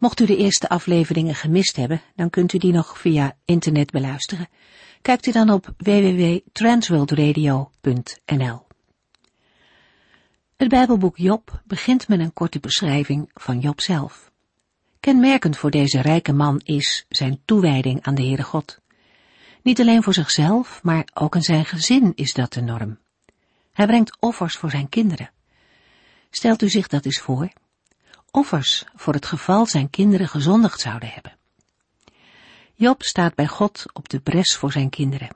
Mocht u de eerste afleveringen gemist hebben, dan kunt u die nog via internet beluisteren. Kijkt u dan op www.transworldradio.nl. Het Bijbelboek Job begint met een korte beschrijving van Job zelf. Kenmerkend voor deze rijke man is zijn toewijding aan de Heere God. Niet alleen voor zichzelf, maar ook in zijn gezin is dat de norm. Hij brengt offers voor zijn kinderen. Stelt u zich dat eens voor? Offers voor het geval zijn kinderen gezondigd zouden hebben. Job staat bij God op de bres voor zijn kinderen.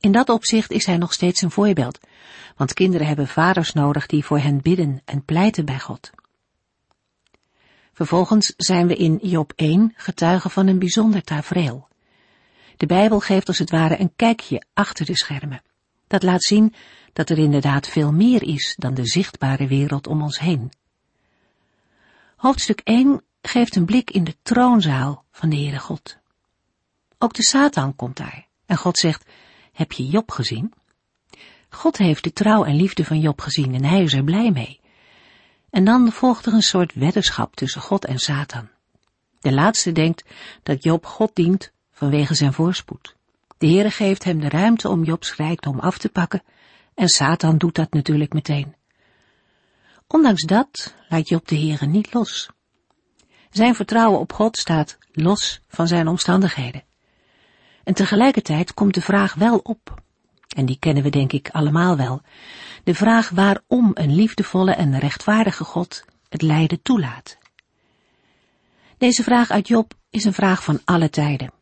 In dat opzicht is hij nog steeds een voorbeeld, want kinderen hebben vaders nodig die voor hen bidden en pleiten bij God. Vervolgens zijn we in Job 1 getuigen van een bijzonder tafereel. De Bijbel geeft als het ware een kijkje achter de schermen. Dat laat zien dat er inderdaad veel meer is dan de zichtbare wereld om ons heen. Hoofdstuk 1 geeft een blik in de troonzaal van de Heere God. Ook de Satan komt daar en God zegt, heb je Job gezien? God heeft de trouw en liefde van Job gezien en hij is er blij mee. En dan volgt er een soort weddenschap tussen God en Satan. De laatste denkt dat Job God dient vanwege zijn voorspoed. De Heere geeft hem de ruimte om Jobs rijkdom af te pakken en Satan doet dat natuurlijk meteen. Ondanks dat laat Job de Heere niet los. Zijn vertrouwen op God staat los van zijn omstandigheden. En tegelijkertijd komt de vraag wel op, en die kennen we denk ik allemaal wel, de vraag waarom een liefdevolle en rechtvaardige God het lijden toelaat. Deze vraag uit Job is een vraag van alle tijden,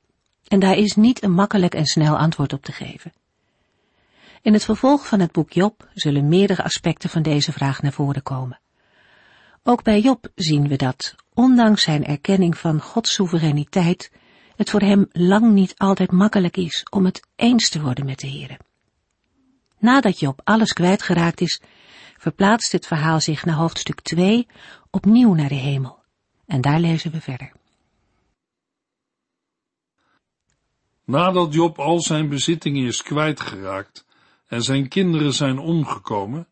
en daar is niet een makkelijk en snel antwoord op te geven. In het vervolg van het boek Job zullen meerdere aspecten van deze vraag naar voren komen. Ook bij Job zien we dat, ondanks zijn erkenning van Gods soevereiniteit, het voor hem lang niet altijd makkelijk is om het eens te worden met de Heere. Nadat Job alles kwijtgeraakt is, verplaatst het verhaal zich naar hoofdstuk 2 opnieuw naar de hemel. En daar lezen we verder. Nadat Job al zijn bezittingen is kwijtgeraakt en zijn kinderen zijn omgekomen,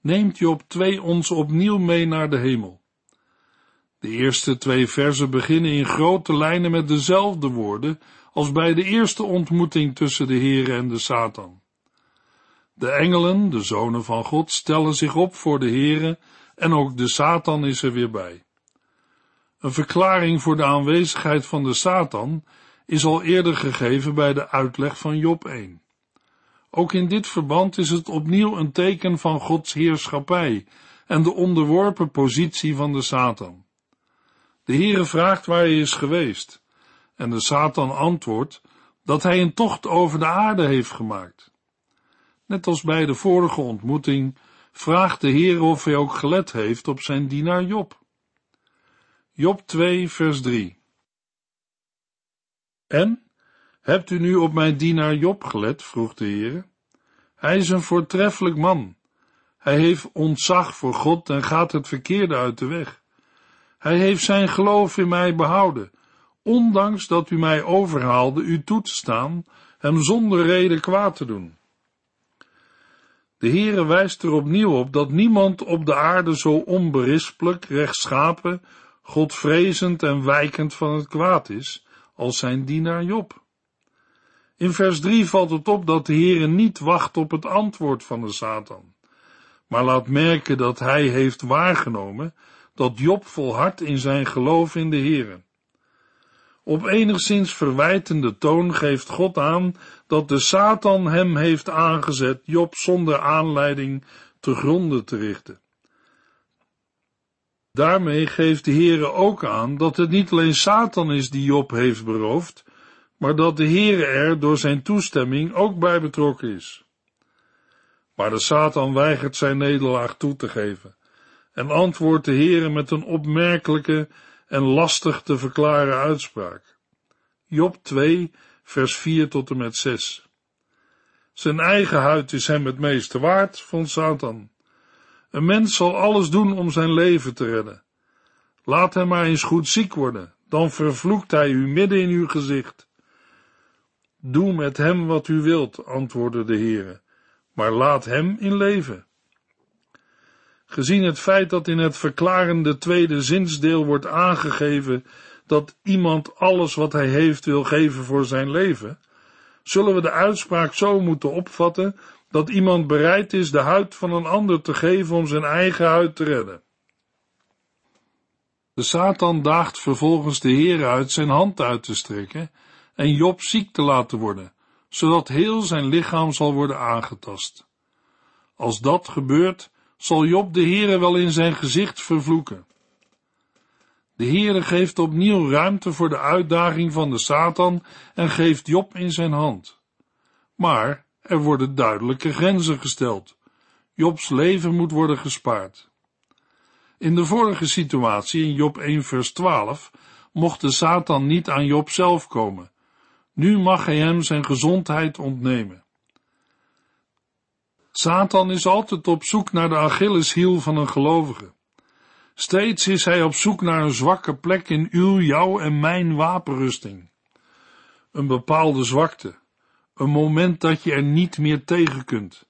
neemt Job twee ons opnieuw mee naar de hemel. De eerste twee versen beginnen in grote lijnen met dezelfde woorden als bij de eerste ontmoeting tussen de Heere en de Satan. De engelen, de zonen van God, stellen zich op voor de Heere en ook de Satan is er weer bij. Een verklaring voor de aanwezigheid van de Satan is al eerder gegeven bij de uitleg van Job 1. Ook in dit verband is het opnieuw een teken van Gods heerschappij en de onderworpen positie van de Satan. De Heere vraagt waar hij is geweest, en de Satan antwoordt dat hij een tocht over de aarde heeft gemaakt. Net als bij de vorige ontmoeting vraagt de Heer of hij ook gelet heeft op zijn dienaar Job. Job 2, vers 3. En? Hebt u nu op mijn dienaar Job gelet? vroeg de Heer. Hij is een voortreffelijk man. Hij heeft ontzag voor God en gaat het verkeerde uit de weg. Hij heeft zijn geloof in mij behouden, ondanks dat u mij overhaalde u toe te staan, hem zonder reden kwaad te doen. De Heere wijst er opnieuw op dat niemand op de aarde zo onberispelijk, rechtschapen, godvrezend en wijkend van het kwaad is, als zijn dienaar Job. In vers 3 valt het op dat de Heere niet wacht op het antwoord van de Satan, maar laat merken dat hij heeft waargenomen dat Job volhardt in zijn geloof in de Heere. Op enigszins verwijtende toon geeft God aan dat de Satan hem heeft aangezet Job zonder aanleiding te gronden te richten. Daarmee geeft de Heere ook aan dat het niet alleen Satan is die Job heeft beroofd, maar dat de Heere er door zijn toestemming ook bij betrokken is. Maar de Satan weigert zijn nederlaag toe te geven en antwoordt de Heere met een opmerkelijke en lastig te verklaren uitspraak. Job 2, vers 4 tot en met 6. Zijn eigen huid is hem het meeste waard, vond Satan. Een mens zal alles doen om zijn leven te redden. Laat hem maar eens goed ziek worden, dan vervloekt hij u midden in uw gezicht. Doe met hem wat u wilt, antwoordde de Heere, maar laat hem in leven. Gezien het feit dat in het verklarende tweede zinsdeel wordt aangegeven dat iemand alles wat hij heeft wil geven voor zijn leven, zullen we de uitspraak zo moeten opvatten dat iemand bereid is de huid van een ander te geven om zijn eigen huid te redden. De Satan daagt vervolgens de Heer uit zijn hand uit te strekken en Job ziek te laten worden, zodat heel zijn lichaam zal worden aangetast. Als dat gebeurt, zal Job de Heere wel in zijn gezicht vervloeken. De Heere geeft opnieuw ruimte voor de uitdaging van de Satan en geeft Job in zijn hand. Maar er worden duidelijke grenzen gesteld. Jobs leven moet worden gespaard. In de vorige situatie, in Job 1 vers 12, mocht de Satan niet aan Job zelf komen. Nu mag hij hem zijn gezondheid ontnemen. Satan is altijd op zoek naar de Achilleshiel van een gelovige. Steeds is hij op zoek naar een zwakke plek in uw, jouw en mijn wapenrusting. Een bepaalde zwakte, een moment dat je er niet meer tegen kunt.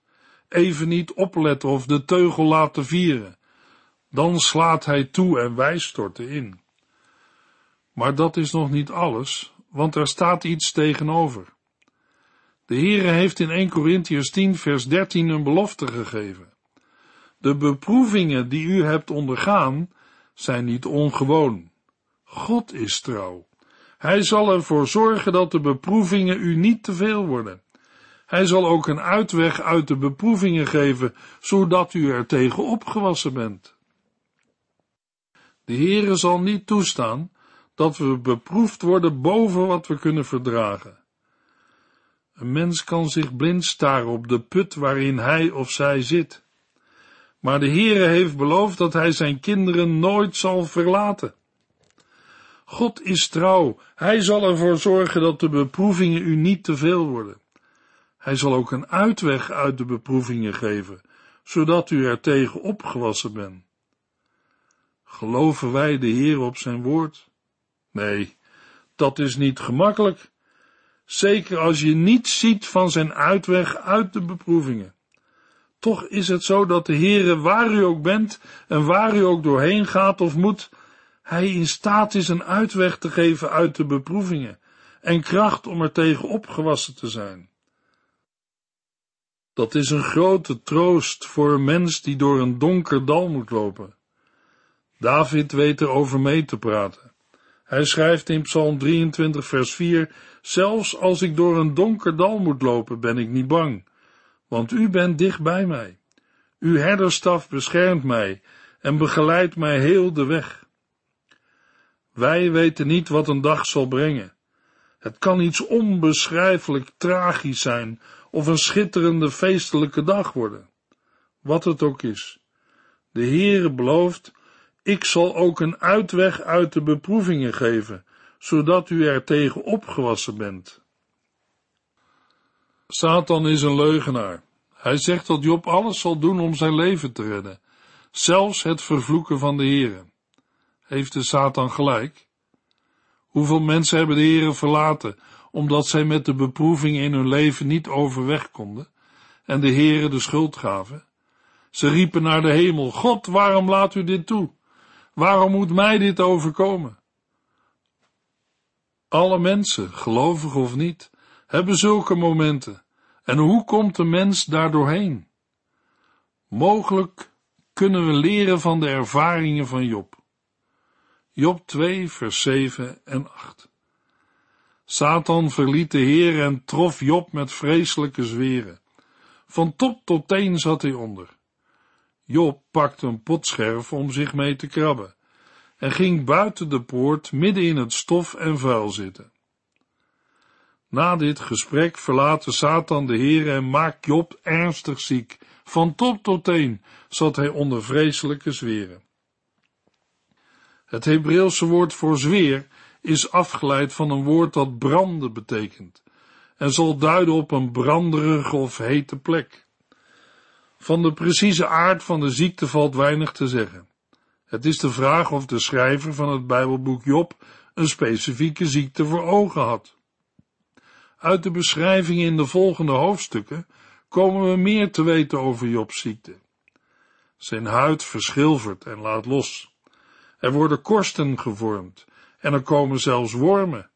Even niet opletten of de teugel laten vieren. Dan slaat hij toe en wij storten in. Maar dat is nog niet alles, want er staat iets tegenover. De Heere heeft in 1 Corinthians 10 vers 13 een belofte gegeven. De beproevingen die u hebt ondergaan zijn niet ongewoon. God is trouw. Hij zal ervoor zorgen dat de beproevingen u niet te veel worden. Hij zal ook een uitweg uit de beproevingen geven, zodat u er tegen opgewassen bent. De Heere zal niet toestaan dat we beproefd worden boven wat we kunnen verdragen. Een mens kan zich blind staren op de put waarin hij of zij zit. Maar de Heere heeft beloofd dat hij zijn kinderen nooit zal verlaten. God is trouw. Hij zal ervoor zorgen dat de beproevingen u niet te veel worden. Hij zal ook een uitweg uit de beproevingen geven, zodat u er tegen opgewassen bent. Geloven wij de Heer op zijn woord? Nee, dat is niet gemakkelijk. Zeker als je niets ziet van zijn uitweg uit de beproevingen. Toch is het zo dat de Heere, waar u ook bent en waar u ook doorheen gaat of moet, hij in staat is een uitweg te geven uit de beproevingen en kracht om er tegen opgewassen te zijn. Dat is een grote troost voor een mens die door een donker dal moet lopen. David weet erover mee te praten. Hij schrijft in Psalm 23, vers 4: Zelfs als ik door een donker dal moet lopen, ben ik niet bang, want u bent dicht bij mij. Uw herderstaf beschermt mij en begeleidt mij heel de weg. Wij weten niet wat een dag zal brengen. Het kan iets onbeschrijfelijk tragisch zijn of een schitterende feestelijke dag worden. Wat het ook is. De Heere belooft, ik zal ook een uitweg uit de beproevingen geven, zodat u er tegen opgewassen bent. Satan is een leugenaar. Hij zegt dat Job alles zal doen om zijn leven te redden, zelfs het vervloeken van de Heere. Heeft de Satan gelijk? Hoeveel mensen hebben de Heere verlaten, omdat zij met de beproeving in hun leven niet overweg konden en de Heere de schuld gaven? Ze riepen naar de hemel, God, waarom laat u dit toe? Waarom moet mij dit overkomen? Alle mensen, gelovig of niet, hebben zulke momenten. En hoe komt de mens daar doorheen? Mogelijk kunnen we leren van de ervaringen van Job. Job 2, vers 7 en 8. Satan verliet de Heer en trof Job met vreselijke zweren. Van top tot teen zat hij onder. Job pakte een potscherf om zich mee te krabben en ging buiten de poort midden in het stof en vuil zitten. Na dit gesprek verlaten Satan de Heer en maakt Job ernstig ziek. Van top tot teen zat hij onder vreselijke zweren. Het Hebreeuwse woord voor zweer is afgeleid van een woord dat branden betekent en zal duiden op een branderige of hete plek. Van de precieze aard van de ziekte valt weinig te zeggen. Het is de vraag of de schrijver van het Bijbelboek Job een specifieke ziekte voor ogen had. Uit de beschrijvingen in de volgende hoofdstukken komen we meer te weten over Jobs ziekte. Zijn huid verschilvert en laat los. Er worden korsten gevormd en er komen zelfs wormen.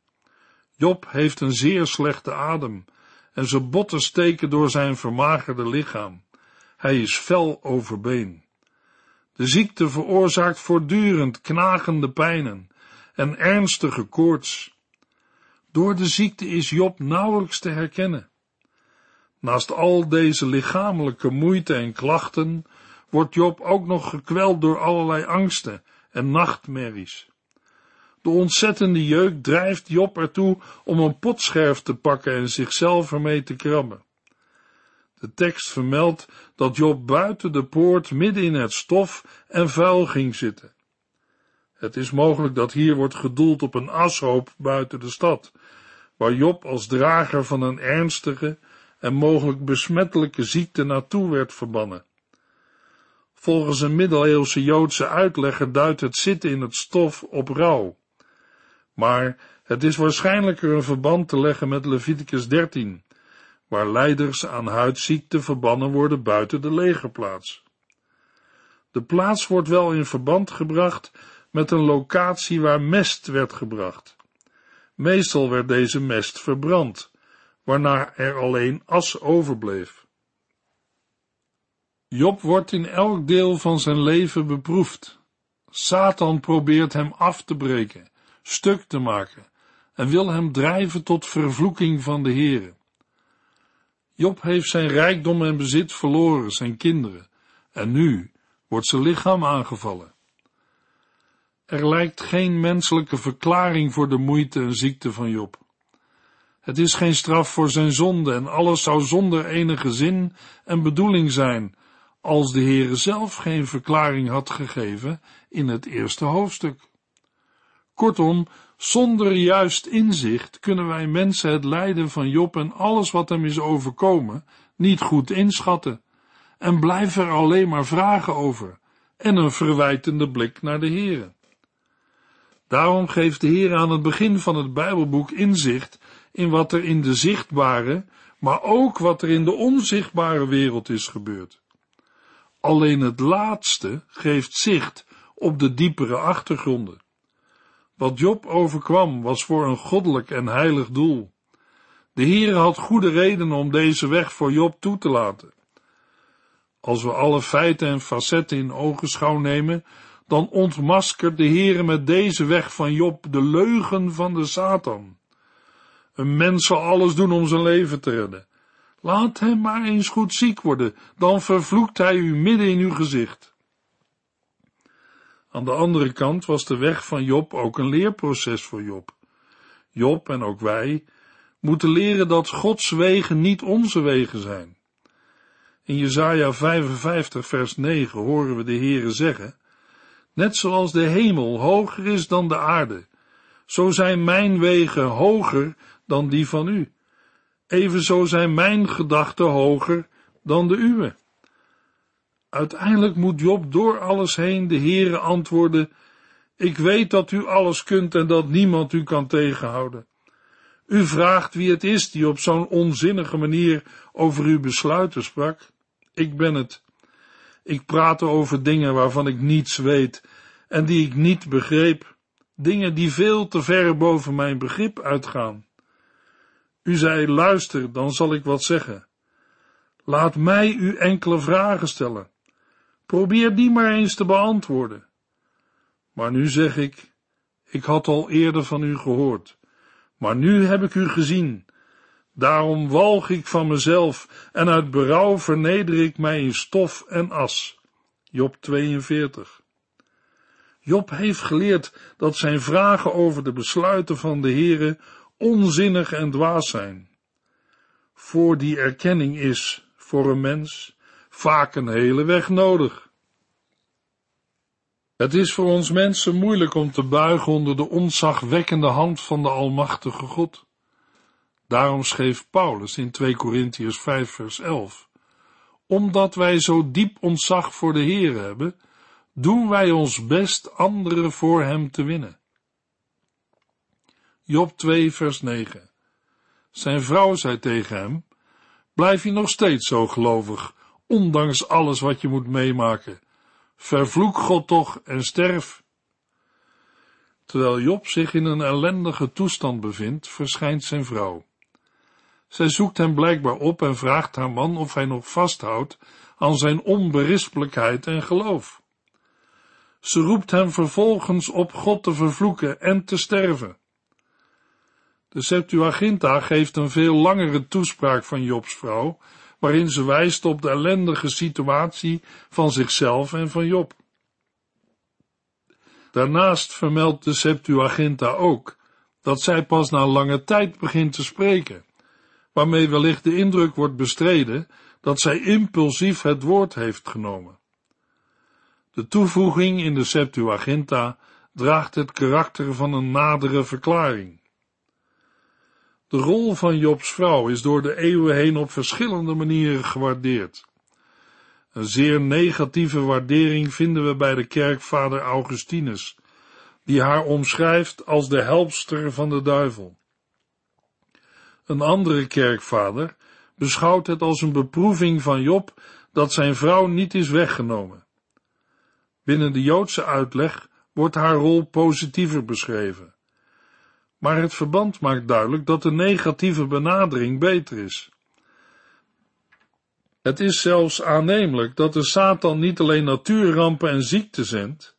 Job heeft een zeer slechte adem en zijn botten steken door zijn vermagerde lichaam. Hij is fel overbeen. De ziekte veroorzaakt voortdurend knagende pijnen en ernstige koorts. Door de ziekte is Job nauwelijks te herkennen. Naast al deze lichamelijke moeite en klachten wordt Job ook nog gekweld door allerlei angsten en nachtmerries. De ontzettende jeuk drijft Job ertoe om een potscherf te pakken en zichzelf ermee te krabben. De tekst vermeldt dat Job buiten de poort midden in het stof en vuil ging zitten. Het is mogelijk dat hier wordt gedoeld op een ashoop buiten de stad, waar Job als drager van een ernstige en mogelijk besmettelijke ziekte naartoe werd verbannen. Volgens een middeleeuwse Joodse uitlegger duidt het zitten in het stof op rouw. Maar het is waarschijnlijker een verband te leggen met Leviticus 13, waar leiders aan huidziekte verbannen worden buiten de legerplaats. De plaats wordt wel in verband gebracht met een locatie waar mest werd gebracht. Meestal werd deze mest verbrand, waarna er alleen as overbleef. Job wordt in elk deel van zijn leven beproefd. Satan probeert hem af te breken, stuk te maken en wil hem drijven tot vervloeking van de Heere. Job heeft zijn rijkdom en bezit verloren, zijn kinderen, en nu wordt zijn lichaam aangevallen. Er lijkt geen menselijke verklaring voor de moeite en ziekte van Job. Het is geen straf voor zijn zonde en alles zou zonder enige zin en bedoeling zijn, als de Heere zelf geen verklaring had gegeven in het eerste hoofdstuk. Kortom, zonder juist inzicht kunnen wij mensen het lijden van Job en alles wat hem is overkomen niet goed inschatten en blijven er alleen maar vragen over en een verwijtende blik naar de Heere. Daarom geeft de Heer aan het begin van het Bijbelboek inzicht in wat er in de zichtbare, maar ook wat er in de onzichtbare wereld is gebeurd. Alleen het laatste geeft zicht op de diepere achtergronden. Wat Job overkwam was voor een goddelijk en heilig doel. De Heer had goede redenen om deze weg voor Job toe te laten. Als we alle feiten en facetten in ogenschouw nemen, dan ontmaskert de Heere met deze weg van Job de leugen van de Satan. Een mens zal alles doen om zijn leven te redden. Laat hem maar eens goed ziek worden, dan vervloekt hij u midden in uw gezicht. Aan de andere kant was de weg van Job ook een leerproces voor Job. Job en ook wij moeten leren dat Gods wegen niet onze wegen zijn. In Jesaja 55 vers 9 horen we de Heere zeggen, Net zoals de hemel hoger is dan de aarde, zo zijn mijn wegen hoger dan die van u. Evenzo zijn mijn gedachten hoger dan de uwe. Uiteindelijk moet Job door alles heen de Heere antwoorden, ik weet dat u alles kunt en dat niemand u kan tegenhouden. U vraagt wie het is die op zo'n onzinnige manier over uw besluiten sprak. Ik ben het. Ik praat over dingen waarvan ik niets weet en die ik niet begreep, dingen die veel te ver boven mijn begrip uitgaan. U zei, luister, dan zal ik wat zeggen. Laat mij u enkele vragen stellen. Probeer die maar eens te beantwoorden. Maar nu zeg ik, ik had al eerder van u gehoord, maar nu heb ik u gezien. Daarom walg ik van mezelf en uit berouw verneder ik mij in stof en as. Job 42. Job heeft geleerd dat zijn vragen over de besluiten van de Heere onzinnig en dwaas zijn. Voor die erkenning is, voor een mens, vaak een hele weg nodig. Het is voor ons mensen moeilijk om te buigen onder de onzagwekkende hand van de Almachtige God. Daarom schreef Paulus in 2 Korintiërs 5 vers 11, omdat wij zo diep ontzag voor de Heer hebben, doen wij ons best anderen voor hem te winnen. Job 2 vers 9 Zijn vrouw zei tegen hem, blijf je nog steeds zo gelovig, ondanks alles wat je moet meemaken. Vervloek God toch en sterf. Terwijl Job zich in een ellendige toestand bevindt, verschijnt zijn vrouw. Zij zoekt hem blijkbaar op en vraagt haar man of hij nog vasthoudt aan zijn onberispelijkheid en geloof. Ze roept hem vervolgens op God te vervloeken en te sterven. De Septuaginta geeft een veel langere toespraak van Jobs vrouw, waarin ze wijst op de ellendige situatie van zichzelf en van Job. Daarnaast vermeldt de Septuaginta ook dat zij pas na lange tijd begint te spreken, waarmee wellicht de indruk wordt bestreden dat zij impulsief het woord heeft genomen. De toevoeging in de Septuaginta draagt het karakter van een nadere verklaring. De rol van Jobs vrouw is door de eeuwen heen op verschillende manieren gewaardeerd. Een zeer negatieve waardering vinden we bij de kerkvader Augustinus, die haar omschrijft als de helpster van de duivel. Een andere kerkvader beschouwt het als een beproeving van Job dat zijn vrouw niet is weggenomen. Binnen de Joodse uitleg wordt haar rol positiever beschreven. Maar het verband maakt duidelijk dat de negatieve benadering beter is. Het is zelfs aannemelijk dat de Satan niet alleen natuurrampen en ziekte zendt,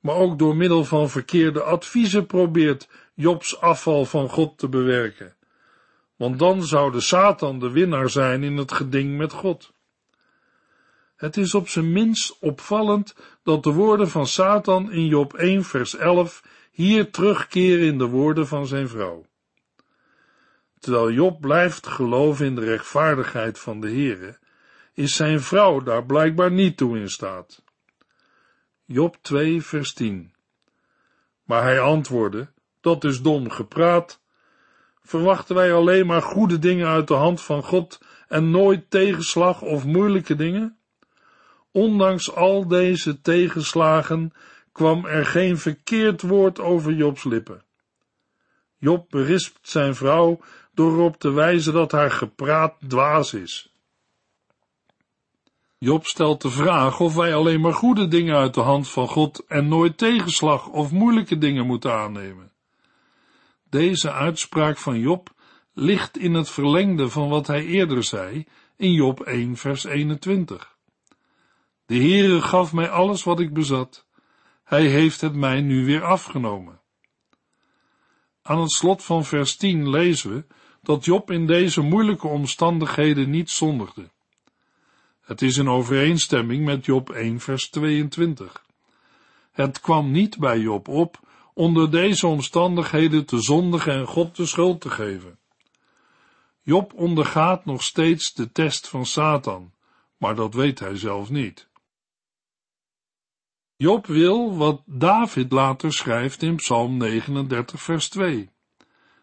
maar ook door middel van verkeerde adviezen probeert Jobs afval van God te bewerken. Want dan zou de Satan de winnaar zijn in het geding met God. Het is op zijn minst opvallend dat de woorden van Satan in Job 1 vers 11 hier terugkeren in de woorden van zijn vrouw. Terwijl Job blijft geloven in de rechtvaardigheid van de Heere, is zijn vrouw daar blijkbaar niet toe in staat. Job 2 vers 10 Maar hij antwoordde, dat is dom gepraat. Verwachten wij alleen maar goede dingen uit de hand van God en nooit tegenslag of moeilijke dingen? Ondanks al deze tegenslagen kwam er geen verkeerd woord over Jobs lippen. Job berispt zijn vrouw door erop te wijzen dat haar gepraat dwaas is. Job stelt de vraag of wij alleen maar goede dingen uit de hand van God en nooit tegenslag of moeilijke dingen moeten aannemen. Deze uitspraak van Job ligt in het verlengde van wat hij eerder zei in Job 1 vers 21. De Heere gaf mij alles wat ik bezat. Hij heeft het mij nu weer afgenomen. Aan het slot van vers 10 lezen we dat Job in deze moeilijke omstandigheden niet zondigde. Het is in overeenstemming met Job 1 vers 22. Het kwam niet bij Job op onder deze omstandigheden te zondigen en God de schuld te geven. Job ondergaat nog steeds de test van Satan, maar dat weet hij zelf niet. Job wil wat David later schrijft in Psalm 39, vers 2.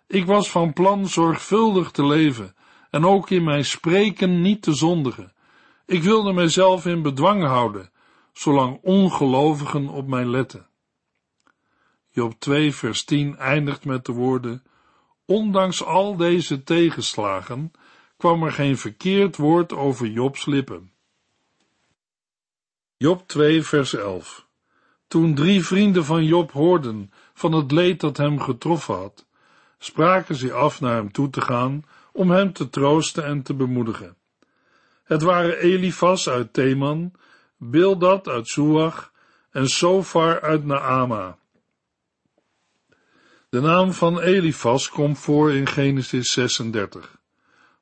Ik was van plan zorgvuldig te leven en ook in mijn spreken niet te zondigen. Ik wilde mijzelf in bedwang houden, zolang ongelovigen op mij letten. Job 2, vers 10 eindigt met de woorden: Ondanks al deze tegenslagen kwam er geen verkeerd woord over Jobs lippen. Job 2, vers 11 toen drie vrienden van Job hoorden van het leed dat hem getroffen had, spraken ze af naar hem toe te gaan om hem te troosten en te bemoedigen. Het waren Elifas uit Theman, Bildad uit Suach en Sofar uit Naama. De naam van Elifas komt voor in Genesis 36,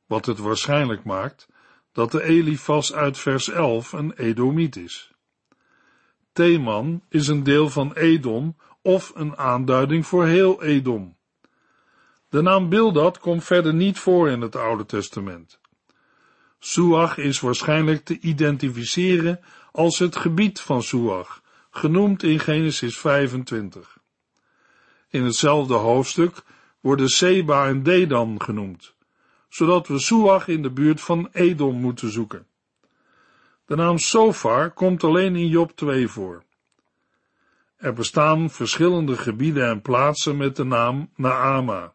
wat het waarschijnlijk maakt dat de Elifas uit vers 11 een Edomiet is. Theman is een deel van Edom of een aanduiding voor heel Edom. De naam Bildad komt verder niet voor in het Oude Testament. Suach is waarschijnlijk te identificeren als het gebied van Suach, genoemd in Genesis 25. In hetzelfde hoofdstuk worden Seba en Dedan genoemd, zodat we Suach in de buurt van Edom moeten zoeken. De naam Sofar komt alleen in Job 2 voor. Er bestaan verschillende gebieden en plaatsen met de naam Naama.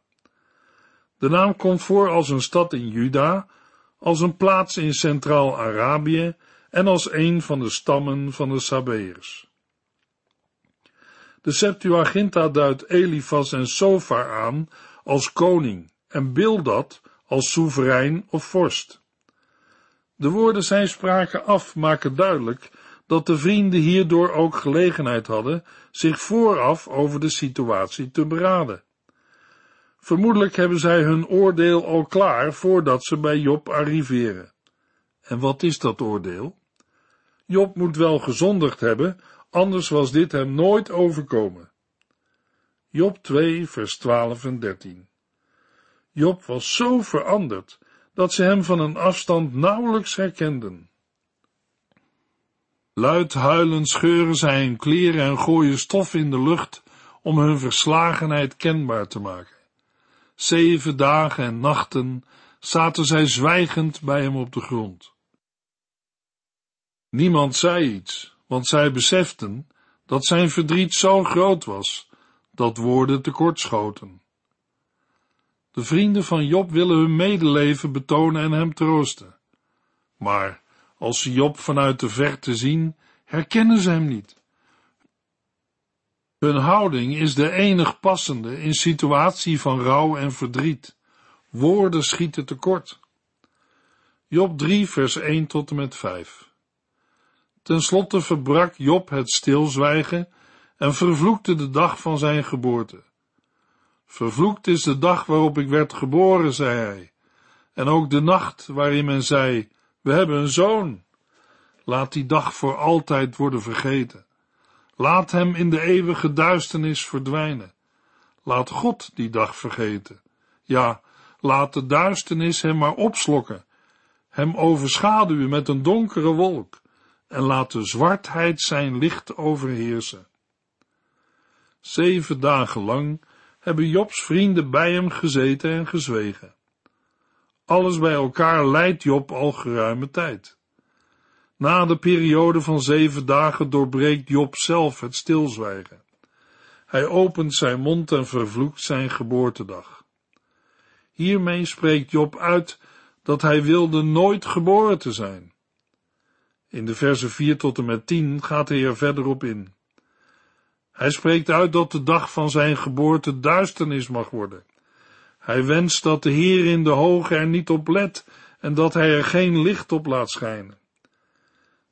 De naam komt voor als een stad in Juda, als een plaats in Centraal-Arabië en als een van de stammen van de Sabeërs. De Septuaginta duidt Elifas en Sofar aan als koning en Bildad als soeverein of vorst. De woorden zijn spraken af maken duidelijk dat de vrienden hierdoor ook gelegenheid hadden zich vooraf over de situatie te beraden. Vermoedelijk hebben zij hun oordeel al klaar voordat ze bij Job arriveren. En wat is dat oordeel? Job moet wel gezondigd hebben, anders was dit hem nooit overkomen. Job 2, vers 12 en 13. Job was zo veranderd dat ze hem van een afstand nauwelijks herkenden. Luid huilend scheuren zij hun kleren en gooien stof in de lucht om hun verslagenheid kenbaar te maken. Zeven dagen en nachten zaten zij zwijgend bij hem op de grond. Niemand zei iets, want zij beseften dat zijn verdriet zo groot was dat woorden tekortschoten. De vrienden van Job willen hun medeleven betonen en hem troosten. Maar als ze Job vanuit de verte zien, herkennen ze hem niet. Hun houding is de enig passende in situatie van rouw en verdriet. Woorden schieten tekort. Job 3, vers 1 tot en met 5. Ten slotte verbrak Job het stilzwijgen en vervloekte de dag van zijn geboorte. Vervloekt is de dag waarop ik werd geboren, zei hij, en ook de nacht waarin men zei, we hebben een zoon. Laat die dag voor altijd worden vergeten. Laat hem in de eeuwige duisternis verdwijnen. Laat God die dag vergeten. Ja, laat de duisternis hem maar opslokken, hem overschaduwen met een donkere wolk, en laat de zwartheid zijn licht overheersen. Zeven dagen lang hebben Jobs vrienden bij hem gezeten en gezwegen. Alles bij elkaar leidt Job al geruime tijd. Na de periode van zeven dagen doorbreekt Job zelf het stilzwijgen. Hij opent zijn mond en vervloekt zijn geboortedag. Hiermee spreekt Job uit dat hij wilde nooit geboren te zijn. In de versen 4 tot en met 10 gaat hij er verder op in. Hij spreekt uit dat de dag van zijn geboorte duisternis mag worden. Hij wenst dat de Heer in de hoge er niet op let en dat hij er geen licht op laat schijnen.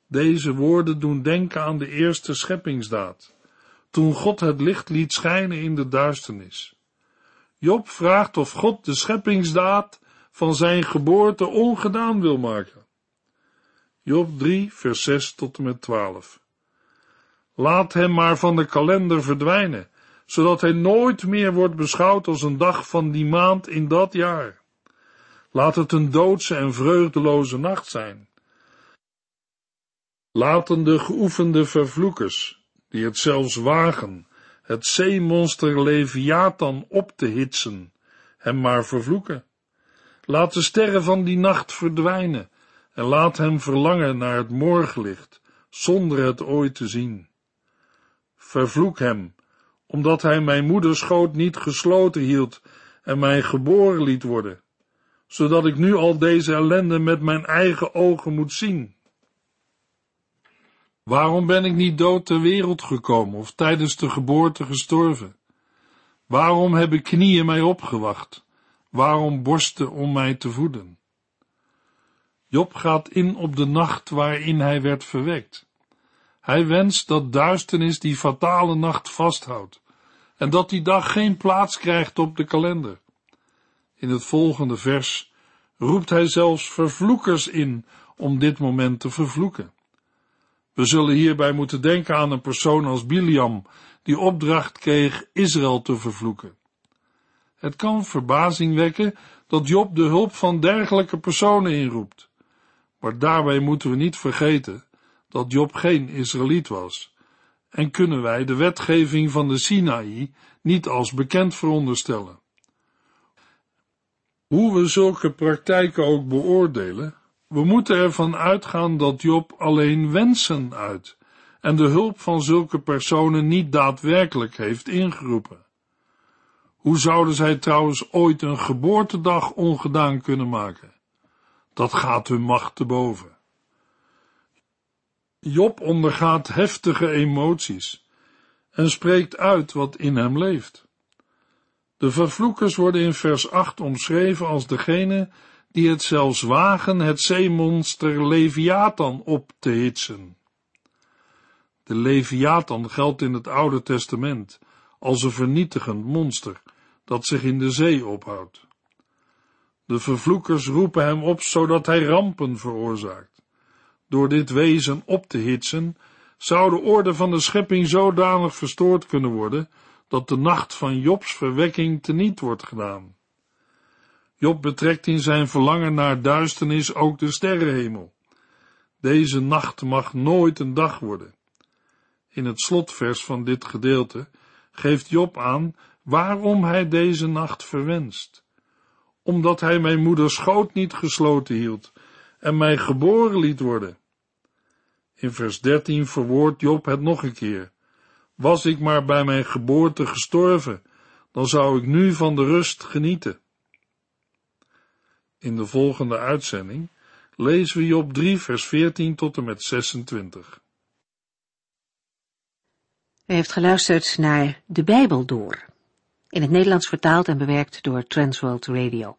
Deze woorden doen denken aan de eerste scheppingsdaad, toen God het licht liet schijnen in de duisternis. Job vraagt of God de scheppingsdaad van zijn geboorte ongedaan wil maken. Job 3, vers 6 tot en met 12. Laat hem maar van de kalender verdwijnen, zodat hij nooit meer wordt beschouwd als een dag van die maand in dat jaar. Laat het een doodse en vreugdeloze nacht zijn. Laten de geoefende vervloekers, die het zelfs wagen, het zeemonster Leviathan op te hitsen, hem maar vervloeken. Laat de sterren van die nacht verdwijnen en laat hem verlangen naar het morgenlicht, zonder het ooit te zien. Vervloek hem, omdat hij mijn moederschoot niet gesloten hield en mij geboren liet worden, zodat ik nu al deze ellende met mijn eigen ogen moet zien. Waarom ben ik niet dood ter wereld gekomen of tijdens de geboorte gestorven? Waarom hebben knieën mij opgewacht? Waarom borsten om mij te voeden? Job gaat in op de nacht waarin hij werd verwekt. Hij wenst dat duisternis die fatale nacht vasthoudt en dat die dag geen plaats krijgt op de kalender. In het volgende vers roept hij zelfs vervloekers in om dit moment te vervloeken. We zullen hierbij moeten denken aan een persoon als Biliam, die opdracht kreeg Israël te vervloeken. Het kan verbazing wekken dat Job de hulp van dergelijke personen inroept. Maar daarbij moeten we niet vergeten dat Job geen Israëliet was en kunnen wij de wetgeving van de Sinaï niet als bekend veronderstellen. Hoe we zulke praktijken ook beoordelen, we moeten ervan uitgaan dat Job alleen wensen uit en de hulp van zulke personen niet daadwerkelijk heeft ingeroepen. Hoe zouden zij trouwens ooit een geboortedag ongedaan kunnen maken? Dat gaat hun macht te boven. Job ondergaat heftige emoties en spreekt uit wat in hem leeft. De vervloekers worden in vers 8 omschreven als degene die het zelfs wagen het zeemonster Leviathan op te hitsen. De Leviathan geldt in het Oude Testament als een vernietigend monster dat zich in de zee ophoudt. De vervloekers roepen hem op zodat hij rampen veroorzaakt. Door dit wezen op te hitsen, zou de orde van de schepping zodanig verstoord kunnen worden dat de nacht van Jobs verwekking teniet wordt gedaan. Job betrekt in zijn verlangen naar duisternis ook de sterrenhemel. Deze nacht mag nooit een dag worden. In het slotvers van dit gedeelte geeft Job aan waarom hij deze nacht verwenst. Omdat hij mijn moeders schoot niet gesloten hield en mij geboren liet worden. In vers 13 verwoordt Job het nog een keer. Was ik maar bij mijn geboorte gestorven, dan zou ik nu van de rust genieten. In de volgende uitzending lezen we Job 3 vers 14 tot en met 26. U heeft geluisterd naar De Bijbel Door, in het Nederlands vertaald en bewerkt door Transworld Radio.